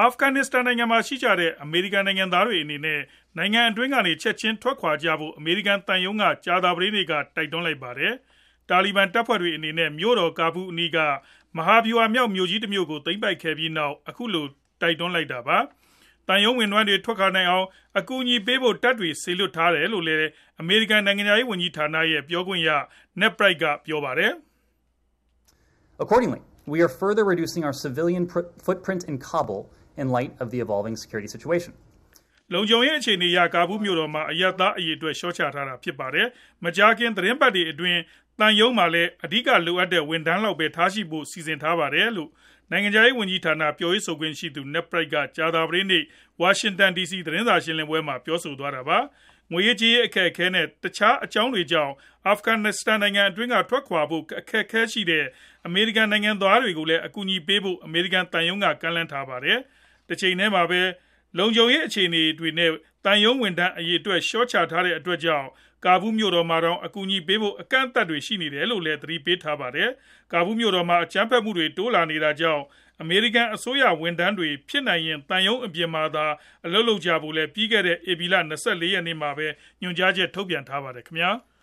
အာဖဂန်နစ္စတန်နိုင်ငံမှာ ရှိကြတဲ့ အမေရိကန်နိုင်ငံသားတွေအနေနဲ့ နိုင်ငံအတွင်းကနေ ချက်ခြင်းထွက်ခွာကြဖို့ အမေရိကန်သံရုံးက ကြာသပတေးနေ့က တိုက်တွန်းလိုက်ပါတယ်။တာလီဘန်တပ်ဖွဲ့တွေအနေနဲ့ မြို့တော် ကာဘူးလ်အနီးက မဟာဗျူဟာမြောက် မြို့ကြီးတမြို့ကို သိမ်းပိုက်ခဲ့ပြီးနောက် အခုလို တိုက်တွန်းလိုက်တာပါ။သံရုံးဝန်ထမ်းတွေ ထွက်ခွာနိုင်အောင် အကူအညီပေးဖို့ တပ်တွေ စေလွှတ်ထားတယ်လို့လည်း အမေရိကန် နိုင်ငံခြားရေးဝန်ကြီးဌာနပြောခွင့်ရ Ned Price က ပြောပါတယ်။" လုံခြုံရေးအခြေအနေအရကာဘူးလ်မြို့တော်မှာအရပ်သားအရေအတွက်လျှော့ချထားတာဖြစ်ပါတယ်။မကြာခင်သီတင်းပတ်တွေအတွင်းသံရုံးမှာလည်းအဓိကလိုအပ်တဲ့ဝန်ထမ်းလောက်ပဲထားရှိဖို့စီစဉ်ထားပါတယ်။"လို့နိုင်ငံခြားရေးဝန်ကြီးဌာနပြောရေးဆိုခွင့်ရှိသူ Ned Price ကကြာသပတေးနေ့ဝါရှင်တန်ဒီစီသတင်းစာရှင်းလင်းပွဲမှာပြောဆိုသွားတာပါ။ငွေရေးကြေးရေးအခက်အခဲနဲ့တခြားအကြောင်းတွေကြောင့်အာဖဂန်နစ္စတန်နိုင်ငံအတွင်းကထွက်ခွာဖို့အခက်အခဲရှိတဲ့အမေရိကန်နိုင်ငံသားတွေကိုလည်းအကူအညီပေးဖို့အမေရိကန်သံရုံးကကမ်းလှမ်းထားပါတယ်။ တချိန်တည်းမှာပဲ လုံခြုံရေးအခြေအနေတွေနဲ့ သံရုံးဝန်ထမ်းအရေအတွက် လျှော့ချထားတဲ့အတွက်ကြောင့် ကာဘူးလ်မြို့တော်မှာတောင် အကူအညီပေးဖို့ အကန့်အသတ်တွေရှိနေတယ်လို့လည်း သတိပေးထားပါတယ်။ကာဘူးလ်မြို့တော်မှာ အကြမ်းဖက်မှုတွေ တိုးလာနေတာကြောင့် အမေရိကန်အစိုးရဝန်ထမ်းတွေ ဖြစ်နိုင်ရင် သံရုံးအပြင်မှာသာ အလုပ်လုပ်ကြဖို့လည်း ပြီးခဲ့တဲ့ ဧပြီလ ၂၄ ရက်နေ့မှာပဲ ညွှန်ကြားချက် ထုတ်ပြန်ထားပါတယ်ခင်ဗျာ။